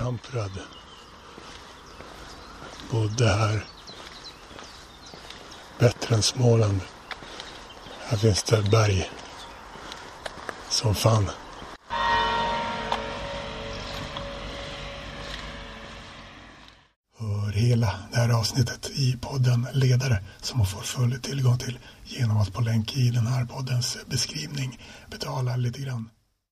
Kamprad bodde här. Bättre än Småland. Här finns det berg. Som fan. Hör hela det här avsnittet i podden Ledare som man får full tillgång till genom att på länk i den här poddens beskrivning betala lite grann.